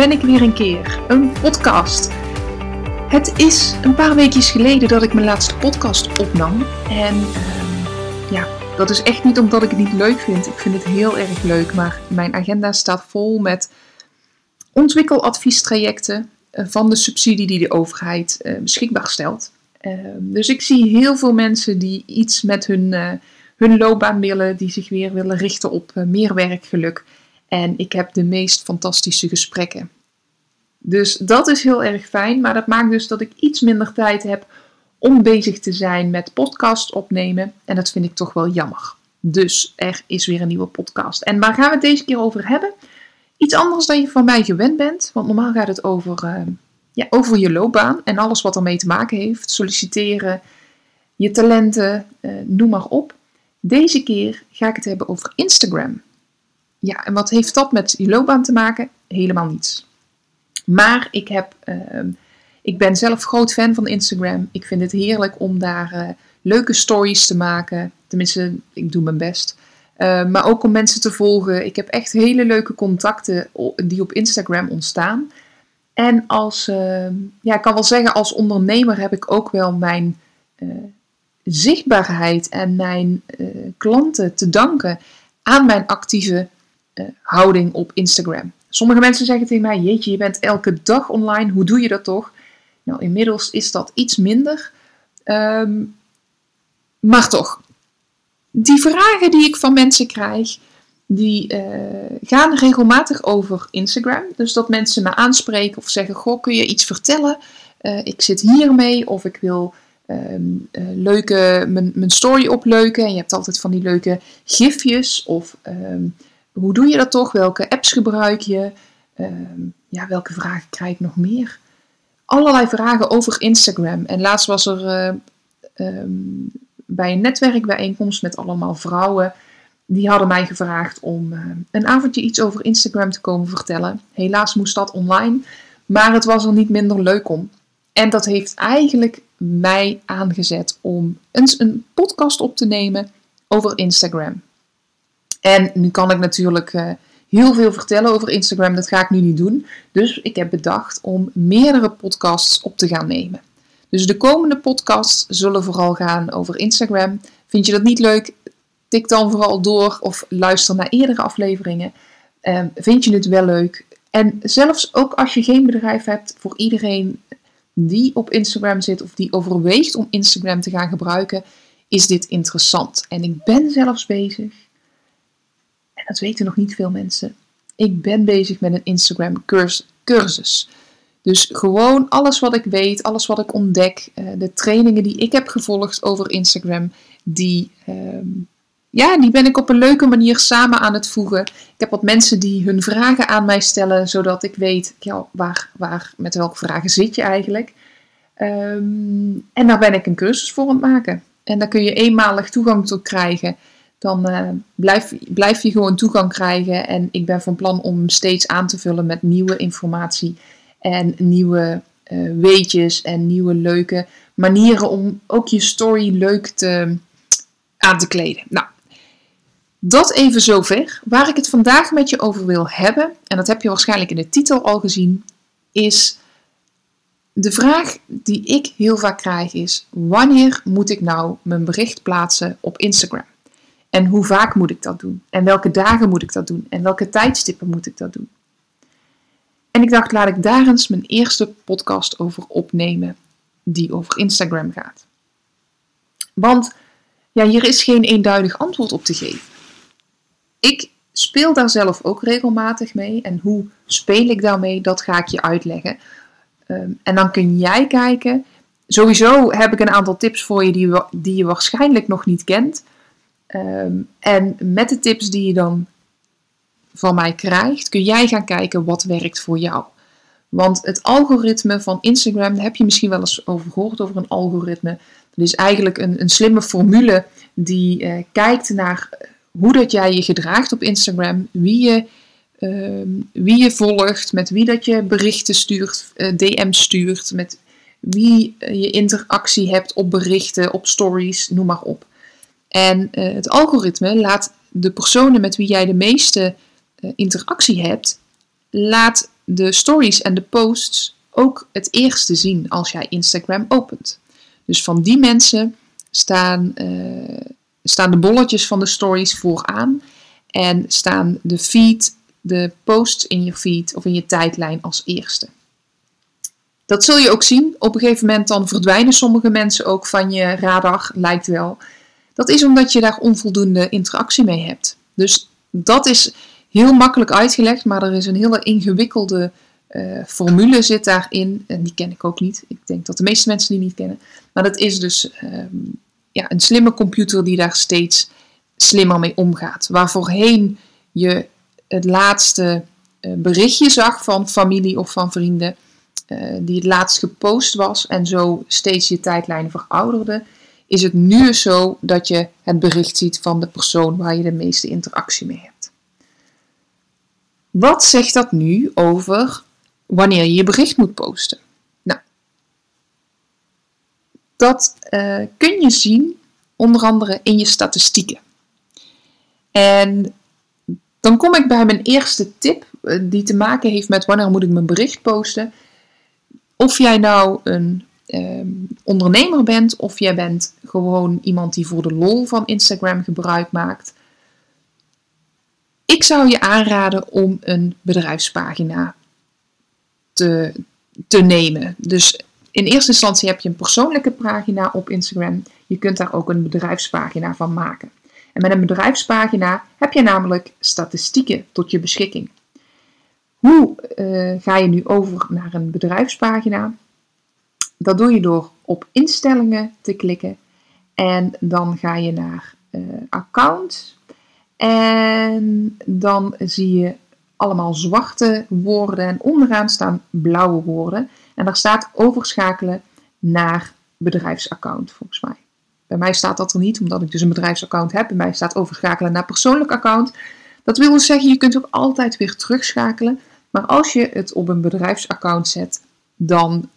ben ik weer een keer. Een podcast. Het is een paar weekjes geleden dat ik mijn laatste podcast opnam. En ehm, ja, dat is echt niet omdat ik het niet leuk vind. Ik vind het heel erg leuk. Maar mijn agenda staat vol met ontwikkeladviestrajecten uh, van de subsidie die de overheid uh, beschikbaar stelt. Ehm, dus ik zie heel veel mensen die iets met hun, uh, hun loopbaan willen, die zich weer willen richten op meer werkgeluk. En ik heb de meest fantastische gesprekken. Dus dat is heel erg fijn, maar dat maakt dus dat ik iets minder tijd heb om bezig te zijn met podcast opnemen. En dat vind ik toch wel jammer. Dus er is weer een nieuwe podcast. En waar gaan we het deze keer over hebben? Iets anders dan je van mij gewend bent. Want normaal gaat het over, uh, ja, over je loopbaan en alles wat ermee te maken heeft. Solliciteren, je talenten, uh, noem maar op. Deze keer ga ik het hebben over Instagram. Ja, en wat heeft dat met je loopbaan te maken? Helemaal niets. Maar ik, heb, uh, ik ben zelf groot fan van Instagram. Ik vind het heerlijk om daar uh, leuke stories te maken. Tenminste, ik doe mijn best. Uh, maar ook om mensen te volgen. Ik heb echt hele leuke contacten die op Instagram ontstaan. En als, ehm, ja, ik kan wel zeggen, als ondernemer heb ik ook wel mijn eh, zichtbaarheid en mijn eh, klanten te danken aan mijn actieve uh, houding op Instagram. Sommige mensen zeggen tegen mij: Jeetje, je bent elke dag online, hoe doe je dat toch? Nou, inmiddels is dat iets minder. Um, maar toch, die vragen die ik van mensen krijg, die uh, gaan regelmatig over Instagram. Dus dat mensen me aanspreken of zeggen: Goh, kun je iets vertellen? Uh, ik zit hiermee of ik wil uh, leuke, mijn, mijn story opleuken. En je hebt altijd van die leuke gifjes of. Um, hoe doe je dat toch? Welke apps gebruik je? Uh, ja, welke vragen krijg ik nog meer? Allerlei vragen over Instagram. En laatst was er uh, um, bij een netwerkbijeenkomst met allemaal vrouwen. Die hadden mij gevraagd om uh, een avondje iets over Instagram te komen vertellen. Helaas moest dat online, maar het was er niet minder leuk om. En dat heeft eigenlijk mij aangezet om eens een podcast op te nemen over Instagram. En nu kan ik natuurlijk uh, heel veel vertellen over Instagram. Dat ga ik nu niet doen. Dus ik heb bedacht om meerdere podcasts op te gaan nemen. Dus de komende podcasts zullen vooral gaan over Instagram. Vind je dat niet leuk? Tik dan vooral door of luister naar eerdere afleveringen. Uh, vind je het wel leuk? En zelfs ook als je geen bedrijf hebt, voor iedereen die op Instagram zit of die overweegt om Instagram te gaan gebruiken, is dit interessant. En ik ben zelfs bezig dat weten nog niet veel mensen. Ik ben bezig met een Instagram cursus. Dus gewoon alles wat ik weet, alles wat ik ontdek, uh, de trainingen die ik heb gevolgd over Instagram, die, uh, ja, die ben ik op een leuke manier samen aan het voegen. Ik heb wat mensen die hun vragen aan mij stellen, zodat ik weet ja, waar, waar, met welke vragen zit je eigenlijk. Um, en daar ben ik een cursus voor aan het maken. En daar kun je eenmalig toegang tot krijgen dan uh, blijf, je gewoon toegang krijgen. En ik ben van plan om steeds aan te vullen met nieuwe informatie en nieuwe uh, weetjes en nieuwe leuke manieren om ook je story leuk te, aan te kleden. Nou, dat even zover. Waar ik het vandaag met je over wil hebben, en dat heb je waarschijnlijk in de titel al gezien, is de vraag die ik heel vaak krijg is: wanneer moet ik nou mijn bericht plaatsen op Instagram? En hoe vaak moet ik dat doen? En welke dagen moet ik dat doen? En welke tijdstippen moet ik dat doen? En ik dacht, laat ik daar eens mijn eerste podcast over opnemen, die over Instagram gaat. Want ja, hier is geen eenduidig antwoord op te geven. Ik speel daar zelf ook regelmatig mee. En hoe speel ik daarmee, dat ga ik je uitleggen. Um, en dan kun jij kijken. Sowieso heb ik een aantal tips voor je die, die je waarschijnlijk nog niet kent. Um, en met de tips die je dan van mij krijgt, kun jij gaan kijken wat werkt voor jou. Want het algoritme van Instagram, daar heb je misschien wel eens over gehoord, over een algoritme. Dat is eigenlijk een, een slimme formule die uh, kijkt naar hoe dat jij je gedraagt op Instagram, wie je, uh, wie je volgt, met wie dat je berichten stuurt, uh, DM stuurt, met wie je interactie hebt op berichten, op stories, noem maar op. En uh, het algoritme laat de personen met wie jij de meeste uh, interactie hebt, laat de stories en de posts ook het eerste zien als jij Instagram opent. Dus van die mensen staan, uh, staan de bolletjes van de stories vooraan en staan de feed, de posts in je feed of in je tijdlijn als eerste. Dat zul je ook zien. Op een gegeven moment dan verdwijnen sommige mensen ook van je radar, lijkt wel. Dat is omdat je daar onvoldoende interactie mee hebt. Dus dat is heel makkelijk uitgelegd, maar er is een hele ingewikkelde uh, formule zit daarin. En die ken ik ook niet. Ik denk dat de meeste mensen die niet kennen. Maar dat is dus ehm, ja, een slimme computer die daar steeds slimmer mee omgaat. Waar voorheen je het laatste uh, berichtje zag van familie of van vrienden. Uh, die het laatst gepost was en zo steeds je tijdlijn verouderde, is het nu zo dat je het bericht ziet van de persoon waar je de meeste interactie mee hebt. Wat zegt dat nu over wanneer je je bericht moet posten? Nou, dat uh, kun je zien onder andere in je statistieken. En dan kom ik bij mijn eerste tip, uh, die te maken heeft met wanneer moet ik mijn bericht posten. Of jij nou een um, ondernemer bent of jij bent gewoon iemand die voor de lol van Instagram gebruik maakt. Ik zou je aanraden om een bedrijfspagina te, te nemen. Dus in eerste instantie heb je een persoonlijke pagina op Instagram. Je kunt daar ook een bedrijfspagina van maken. En met een bedrijfspagina heb je namelijk statistieken tot je beschikking. Hoe uh, ga je nu over naar een bedrijfspagina? Dat doe je door op instellingen te klikken en dan ga je naar uh, account en dan zie je allemaal zwarte woorden en onderaan staan blauwe woorden en daar staat overschakelen naar bedrijfsaccount volgens mij. Bij mij staat dat er niet, omdat ik dus een bedrijfsaccount heb. Bij mij staat overschakelen naar persoonlijk account. Dat wil dus zeggen, je kunt ook altijd weer terugschakelen. Maar als je het op een bedrijfsaccount zet, dan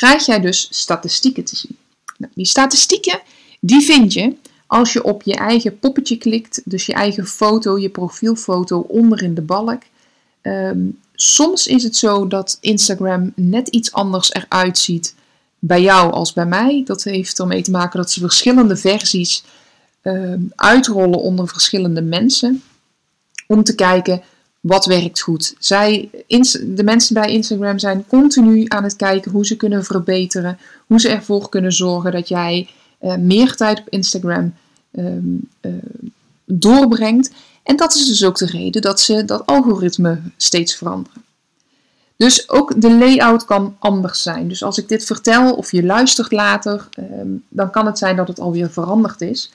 krijg jij dus statistieken te zien. Nou, die statistieken, die vind je als je op je eigen poppetje klikt, dus je eigen foto, je profielfoto onder in de balk. Ehm, soms is het zo dat Instagram net iets anders eruit ziet bij jou als bij mij. Dat heeft ermee te maken dat ze verschillende versies um, uitrollen onder verschillende mensen. Om te kijken wat werkt goed. Zij, de mensen bij Instagram zijn continu aan het kijken hoe ze kunnen verbeteren. Hoe ze ervoor kunnen zorgen dat jij uh, meer tijd op Instagram um, uh, doorbrengt. En dat is dus ook de reden dat ze dat algoritme steeds veranderen. Dus ook de layout kan anders zijn. Dus als ik dit vertel of je luistert later, um, dan kan het zijn dat het alweer veranderd is.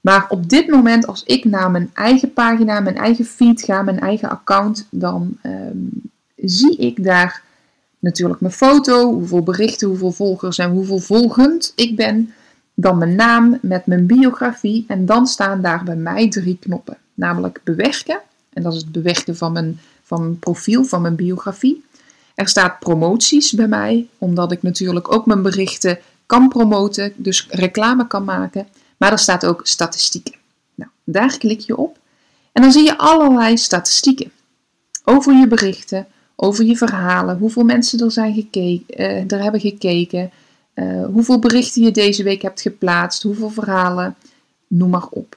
Maar op dit moment, als ik naar mijn eigen pagina, mijn eigen feed ga, mijn eigen account, dan um, zie ik daar natuurlijk mijn foto, hoeveel berichten, hoeveel volgers en hoeveel volgend ik ben. Dan mijn naam met mijn biografie. En dan staan daar bij mij drie knoppen. Namelijk bewerken. En dat is het bewerken van mijn, van mijn profiel, van mijn biografie. Er staat promoties bij mij, omdat ik natuurlijk ook mijn berichten kan promoten, dus reclame kan maken. Maar er staat ook statistieken. Nou, daar klik je op en dan zie je allerlei statistieken. Over je berichten, over je verhalen, hoeveel mensen er, zijn gekeken, uh, er hebben gekeken, uh, hoeveel berichten je deze week hebt geplaatst, hoeveel verhalen, noem maar op.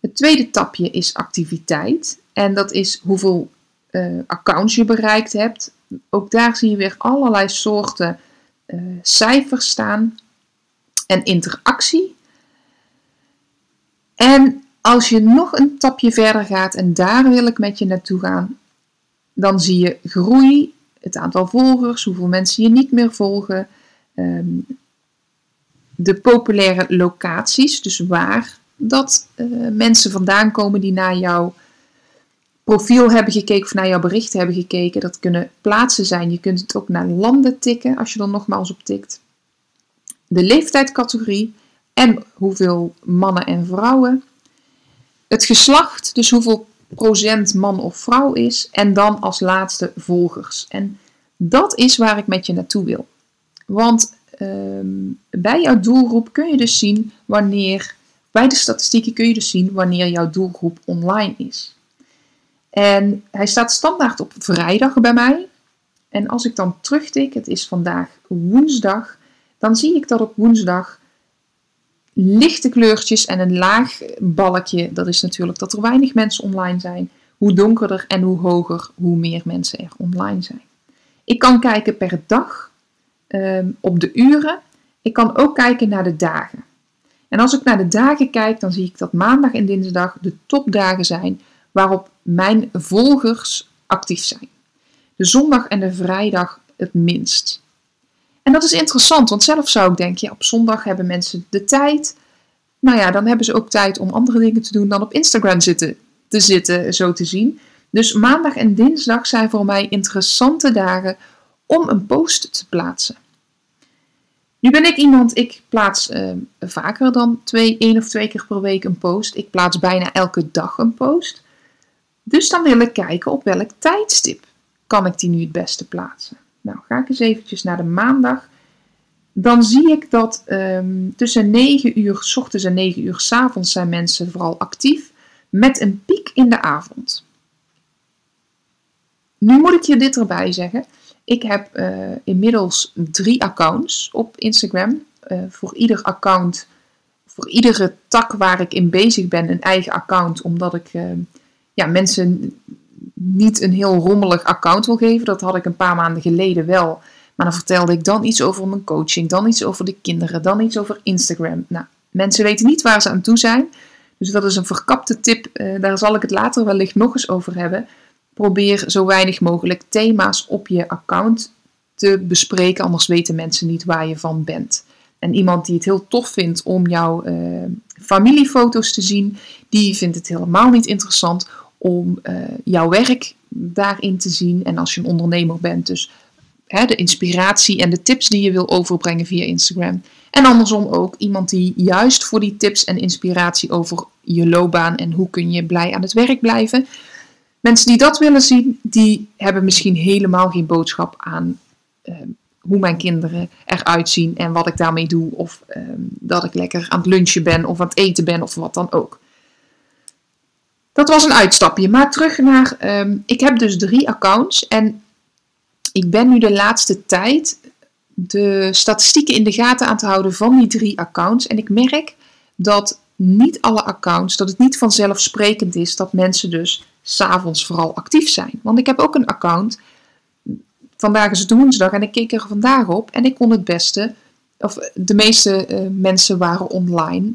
Het tweede tapje is activiteit en dat is hoeveel uh, accounts je bereikt hebt. Ook daar zie je weer allerlei soorten cijfers staan. En interactie en als je nog een tapje verder gaat, en daar wil ik met je naartoe gaan, dan zie je groei, het aantal volgers, hoeveel mensen je niet meer volgen, um, de populaire locaties, dus waar dat uh, mensen vandaan komen die naar jouw profiel hebben gekeken of naar jouw berichten hebben gekeken. Dat kunnen plaatsen zijn. Je kunt het ook naar landen tikken als je er nogmaals op tikt. De leeftijdscategorie, en hoeveel mannen en vrouwen. Het geslacht, dus hoeveel procent man of vrouw is. En dan als laatste volgers. En dat is waar ik met je naartoe wil. Want um, bij jouw doelgroep kun je dus zien wanneer, bij de statistieken kun je dus zien wanneer jouw doelgroep online is. En hij staat standaard op vrijdag bij mij. En als ik dan terugtik, het is vandaag woensdag, dan zie ik dat op woensdag lichte kleurtjes en een laag balkje, dat is natuurlijk dat er weinig mensen online zijn. Hoe donkerder en hoe hoger, hoe meer mensen er online zijn. Ik kan kijken per dag, ehm, op de uren. Ik kan ook kijken naar de dagen. En als ik naar de dagen kijk, dan zie ik dat maandag en dinsdag de topdagen zijn waarop mijn volgers actief zijn. De zondag en de vrijdag het minst. En dat is interessant, want zelf zou ik denken, op zondag hebben mensen de tijd. Nou ja, dan hebben ze ook tijd om andere dingen te doen dan op Instagram zitten, te zitten, zo te zien. Dus maandag en dinsdag zijn voor mij interessante dagen om een post te plaatsen. Nu ben ik iemand, ik plaats uh, vaker dan twee, één of twee keer per week een post. Ik plaats bijna elke dag een post. Dus dan wil ik kijken op welk tijdstip kan ik die nu het beste plaatsen. Nou, ga ik eens eventjes naar de maandag. Dan zie ik dat um, tussen 9 uur s ochtends en 9 uur s avonds zijn mensen vooral actief. Met een piek in de avond. Nu moet ik je dit erbij zeggen. Ik heb uh, inmiddels drie accounts op Instagram. Uh, voor ieder account, voor iedere tak waar ik in bezig ben, een eigen account. Omdat ik uh, ja, mensen niet een heel rommelig account wil geven. Dat had ik een paar maanden geleden wel. Maar dan vertelde ik dan iets over mijn coaching, dan iets over de kinderen, dan iets over Instagram. Nou, mensen weten niet waar ze aan toe zijn. Dus dat is een verkapte tip. daar zal ik het later wellicht nog eens over hebben probeer zo weinig mogelijk thema's op je account te bespreken, anders weten mensen niet waar je van bent. En iemand die het heel tof vindt om jouw uh, familiefoto's te zien, die vindt het helemaal niet interessant om uh, jouw werk daarin te zien. En als je een ondernemer bent, dus hè, de inspiratie en de tips die je wil overbrengen via Instagram. En andersom ook iemand die juist voor die tips en inspiratie over je loopbaan en hoe kun je blij aan het werk blijven, Mensen die dat willen zien, die hebben misschien helemaal geen boodschap aan ehm, hoe mijn kinderen eruit zien en wat ik daarmee doe. Of ehm, dat ik lekker aan het lunchen ben of aan het eten ben of wat dan ook. Dat was een uitstapje. Maar terug naar. Ehm, ik heb dus drie accounts. En ik ben nu de laatste tijd de statistieken in de gaten aan te houden van die drie accounts. En ik merk dat niet alle accounts, dat het niet vanzelfsprekend is dat mensen dus s'avonds vooral actief zijn. Want ik heb ook een account. Vandaag is het woensdag en ik keek er vandaag op en ik kon het beste, of de meeste uh, mensen waren online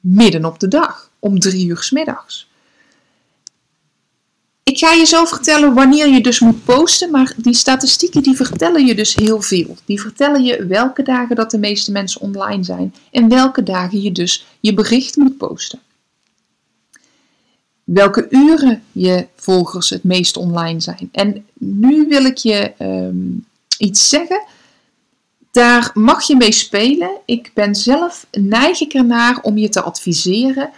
midden op de dag, om drie uur s middags. Ik ga je zo vertellen wanneer je dus moet posten, maar die statistieken die vertellen je dus heel veel. Die vertellen je welke dagen dat de meeste mensen online zijn en welke dagen je dus je bericht moet posten welke uren je volgers het meest online zijn. En nu wil ik je um, iets zeggen. Daar mag je mee spelen. Ik ben zelf neig ik ernaar om je te adviseren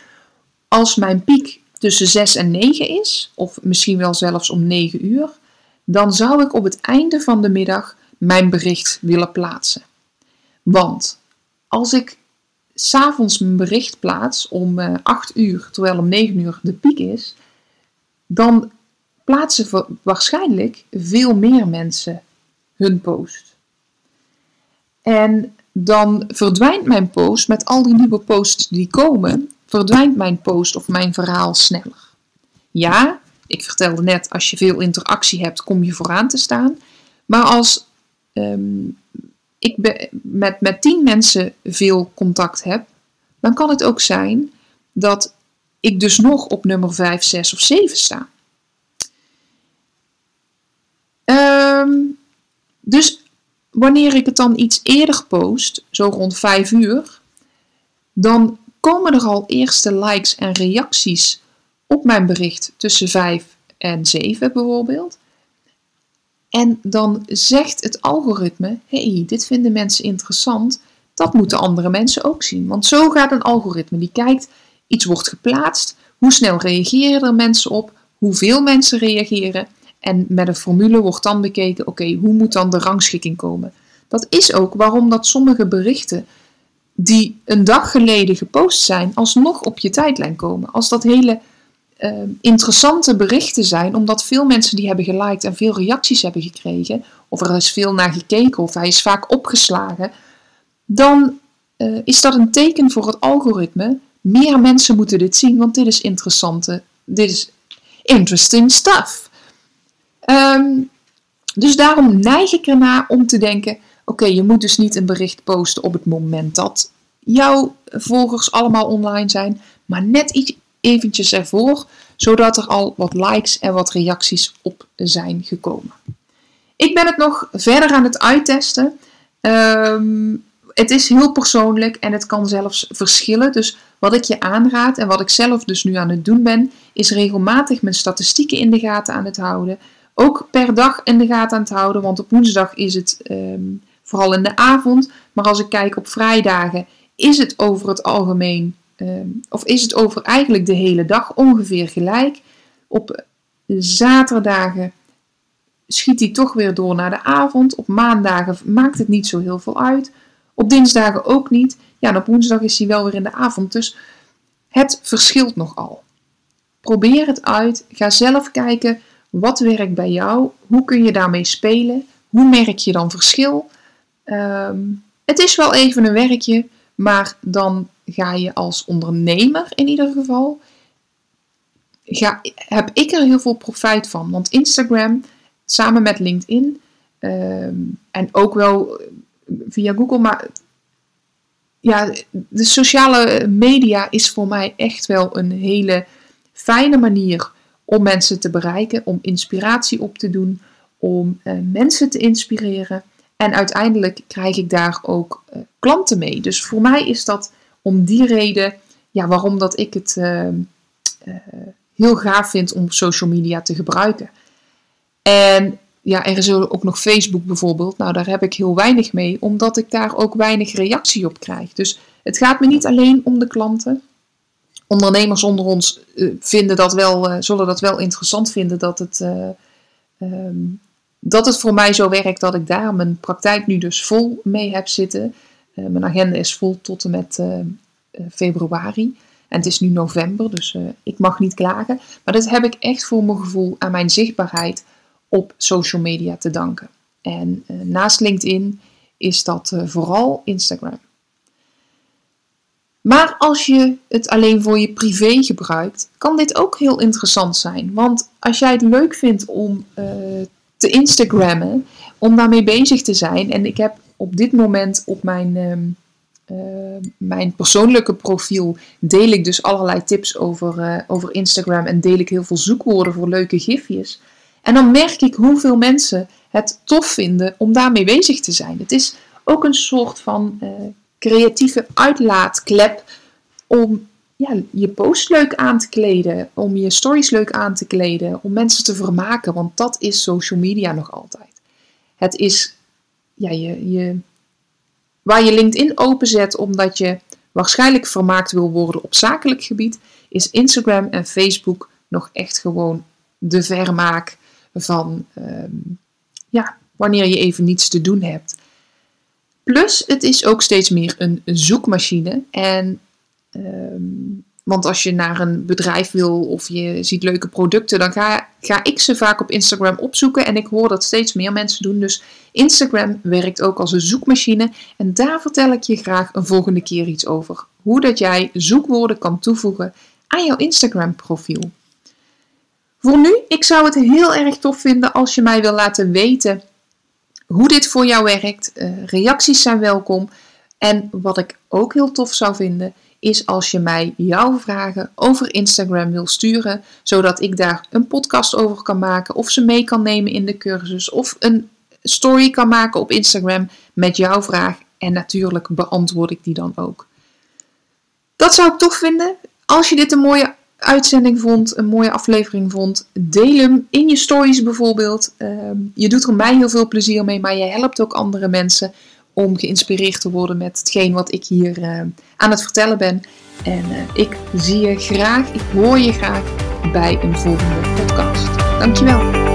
als mijn piek tussen 6 en 9 is, of misschien wel zelfs om 9 uur, dan zou ik op het einde van de middag mijn bericht willen plaatsen. Want als ik s'avonds mijn bericht plaats om uh, eh, 8 uur, terwijl om 9 uur de piek is, dan plaatsen waarschijnlijk veel meer mensen hun post. En dan verdwijnt mijn post met al die nieuwe posts die komen, verdwijnt mijn post of mijn verhaal sneller. Ja, ik vertelde net, als je veel interactie hebt, kom je vooraan te staan. Maar als um, ik met, met tien mensen veel contact heb, dan kan het ook zijn dat ik dus nog op nummer 5, 6 of 7 sta. Um, dus wanneer ik het dan iets eerder post, zo rond 5 uur, dan komen er al eerste likes en reacties op mijn bericht tussen 5 en 7 bijvoorbeeld. En dan zegt het algoritme: hey, dit vinden mensen interessant. Dat moeten andere mensen ook zien. Want zo gaat een algoritme. Die kijkt, iets wordt geplaatst. Hoe snel reageren er mensen op? Hoeveel mensen reageren? En met een formule wordt dan bekeken: oké, hoe moet dan de rangschikking komen? Dat is ook waarom dat sommige berichten die een dag geleden gepost zijn, alsnog op je tijdlijn komen. Als dat hele uh, interessante berichten zijn, omdat veel mensen die hebben geliked en veel reacties hebben gekregen of er is veel naar gekeken, of hij is vaak opgeslagen, dan uh, is dat een teken voor het algoritme. Meer mensen moeten dit zien, want dit is interessante, dit is interesting stuff. Um, dus daarom neig ik ernaar om te denken: oké, je moet dus niet een bericht posten op het moment dat jouw volgers allemaal online zijn, maar net iets eventjes ervoor, zodat er al wat likes en wat reacties op zijn gekomen. Ik ben het nog verder aan het uittesten. Um, het is heel persoonlijk en het kan zelfs verschillen. Dus wat ik je aanraad en wat ik zelf dus nu aan het doen ben, is regelmatig mijn statistieken in de gaten aan het houden. Ook per dag in de gaten aan het houden, want op woensdag is het ehm, vooral in de avond. Maar als ik kijk op vrijdagen, is het over het algemeen, ehm, of is het over eigenlijk de hele dag ongeveer gelijk. Op zaterdagen schiet hij toch weer door naar de avond. Op maandagen maakt het niet zo heel veel uit. Op dinsdagen ook niet. Ja, en op woensdag is hij wel weer in de avond. Dus het verschilt nogal. Probeer het uit. Ga zelf kijken wat werkt bij jou. Hoe kun je daarmee spelen? Hoe merk je dan verschil? Ehm, het is wel even een werkje, maar dan ga je als ondernemer in ieder geval. Ga, heb ik er heel veel profijt van. Want Instagram samen met LinkedIn ehm, en ook wel via Google. Maar ja, de sociale media is voor mij echt wel een hele fijne manier om mensen te bereiken, om inspiratie op te doen, om uh, mensen te inspireren. En uiteindelijk krijg ik daar ook uh, klanten mee. Dus voor mij is dat om die reden ja, waarom dat ik het uh, heel gaaf vind om social media te gebruiken. En ja, er is ook nog Facebook bijvoorbeeld. Nou, daar heb ik heel weinig mee, omdat ik daar ook weinig reactie op krijg. Dus het gaat me niet alleen om de klanten. Ondernemers onder ons uh, vinden dat wel, zullen dat wel interessant vinden dat het, um, dat het voor mij zo werkt dat ik daar mijn praktijk nu dus vol mee heb zitten. mijn agenda is vol tot en met februari. En het is nu november, dus ik mag niet klagen. Maar dat heb ik echt voor mijn gevoel aan mijn zichtbaarheid op social media te danken. En naast LinkedIn is dat vooral Instagram. Maar als je het alleen voor je privé gebruikt, kan dit ook heel interessant zijn. Want als jij het leuk vindt om te Instagrammen, om daarmee bezig te zijn. En ik heb op dit moment op mijn, uh, mijn persoonlijke profiel deel ik dus allerlei tips over, over Instagram en deel ik heel veel zoekwoorden voor leuke gifjes. En dan merk ik hoeveel mensen het tof vinden om daarmee bezig te zijn. Het is ook een soort van uh, creatieve uitlaatklep om ja, je post leuk aan te kleden, om je stories leuk aan te kleden, om mensen te vermaken, want dat is social media nog altijd. Het is ja, je, je, waar je LinkedIn openzet omdat je waarschijnlijk vermaakt wil worden op zakelijk gebied, is Instagram en Facebook nog echt gewoon de vermaak van ehm, ja, wanneer je even niets te doen hebt. Plus, het is ook steeds meer een, zoekmachine. En, ehm, want als je naar een bedrijf wil of je ziet leuke producten, dan ga, ga ik ze vaak op Instagram opzoeken. En ik hoor dat steeds meer mensen doen. Dus Instagram werkt ook als een zoekmachine. En daar vertel ik je graag een volgende keer iets over. Hoe dat jij zoekwoorden kan toevoegen aan jouw Instagram profiel. Voor nu, ik zou het heel erg tof vinden als je mij wil laten weten hoe dit voor jou werkt. Uh, reacties zijn welkom. En wat ik ook heel tof zou vinden, is als je mij jouw vragen over Instagram wil sturen, zodat ik daar een podcast over kan maken, of ze mee kan nemen in de cursus, of een story kan maken op Instagram met jouw vraag. En natuurlijk beantwoord ik die dan ook. Dat zou ik tof vinden. Als je dit een mooie uitzending vond, een mooie aflevering vond, deel hem in je stories bijvoorbeeld. Ehm, je doet er mij heel veel plezier mee, maar je helpt ook andere mensen om geïnspireerd te worden met hetgeen wat ik hier uh, aan het vertellen ben. En uh, ik zie je graag, ik hoor je graag bij een volgende podcast. Dankjewel.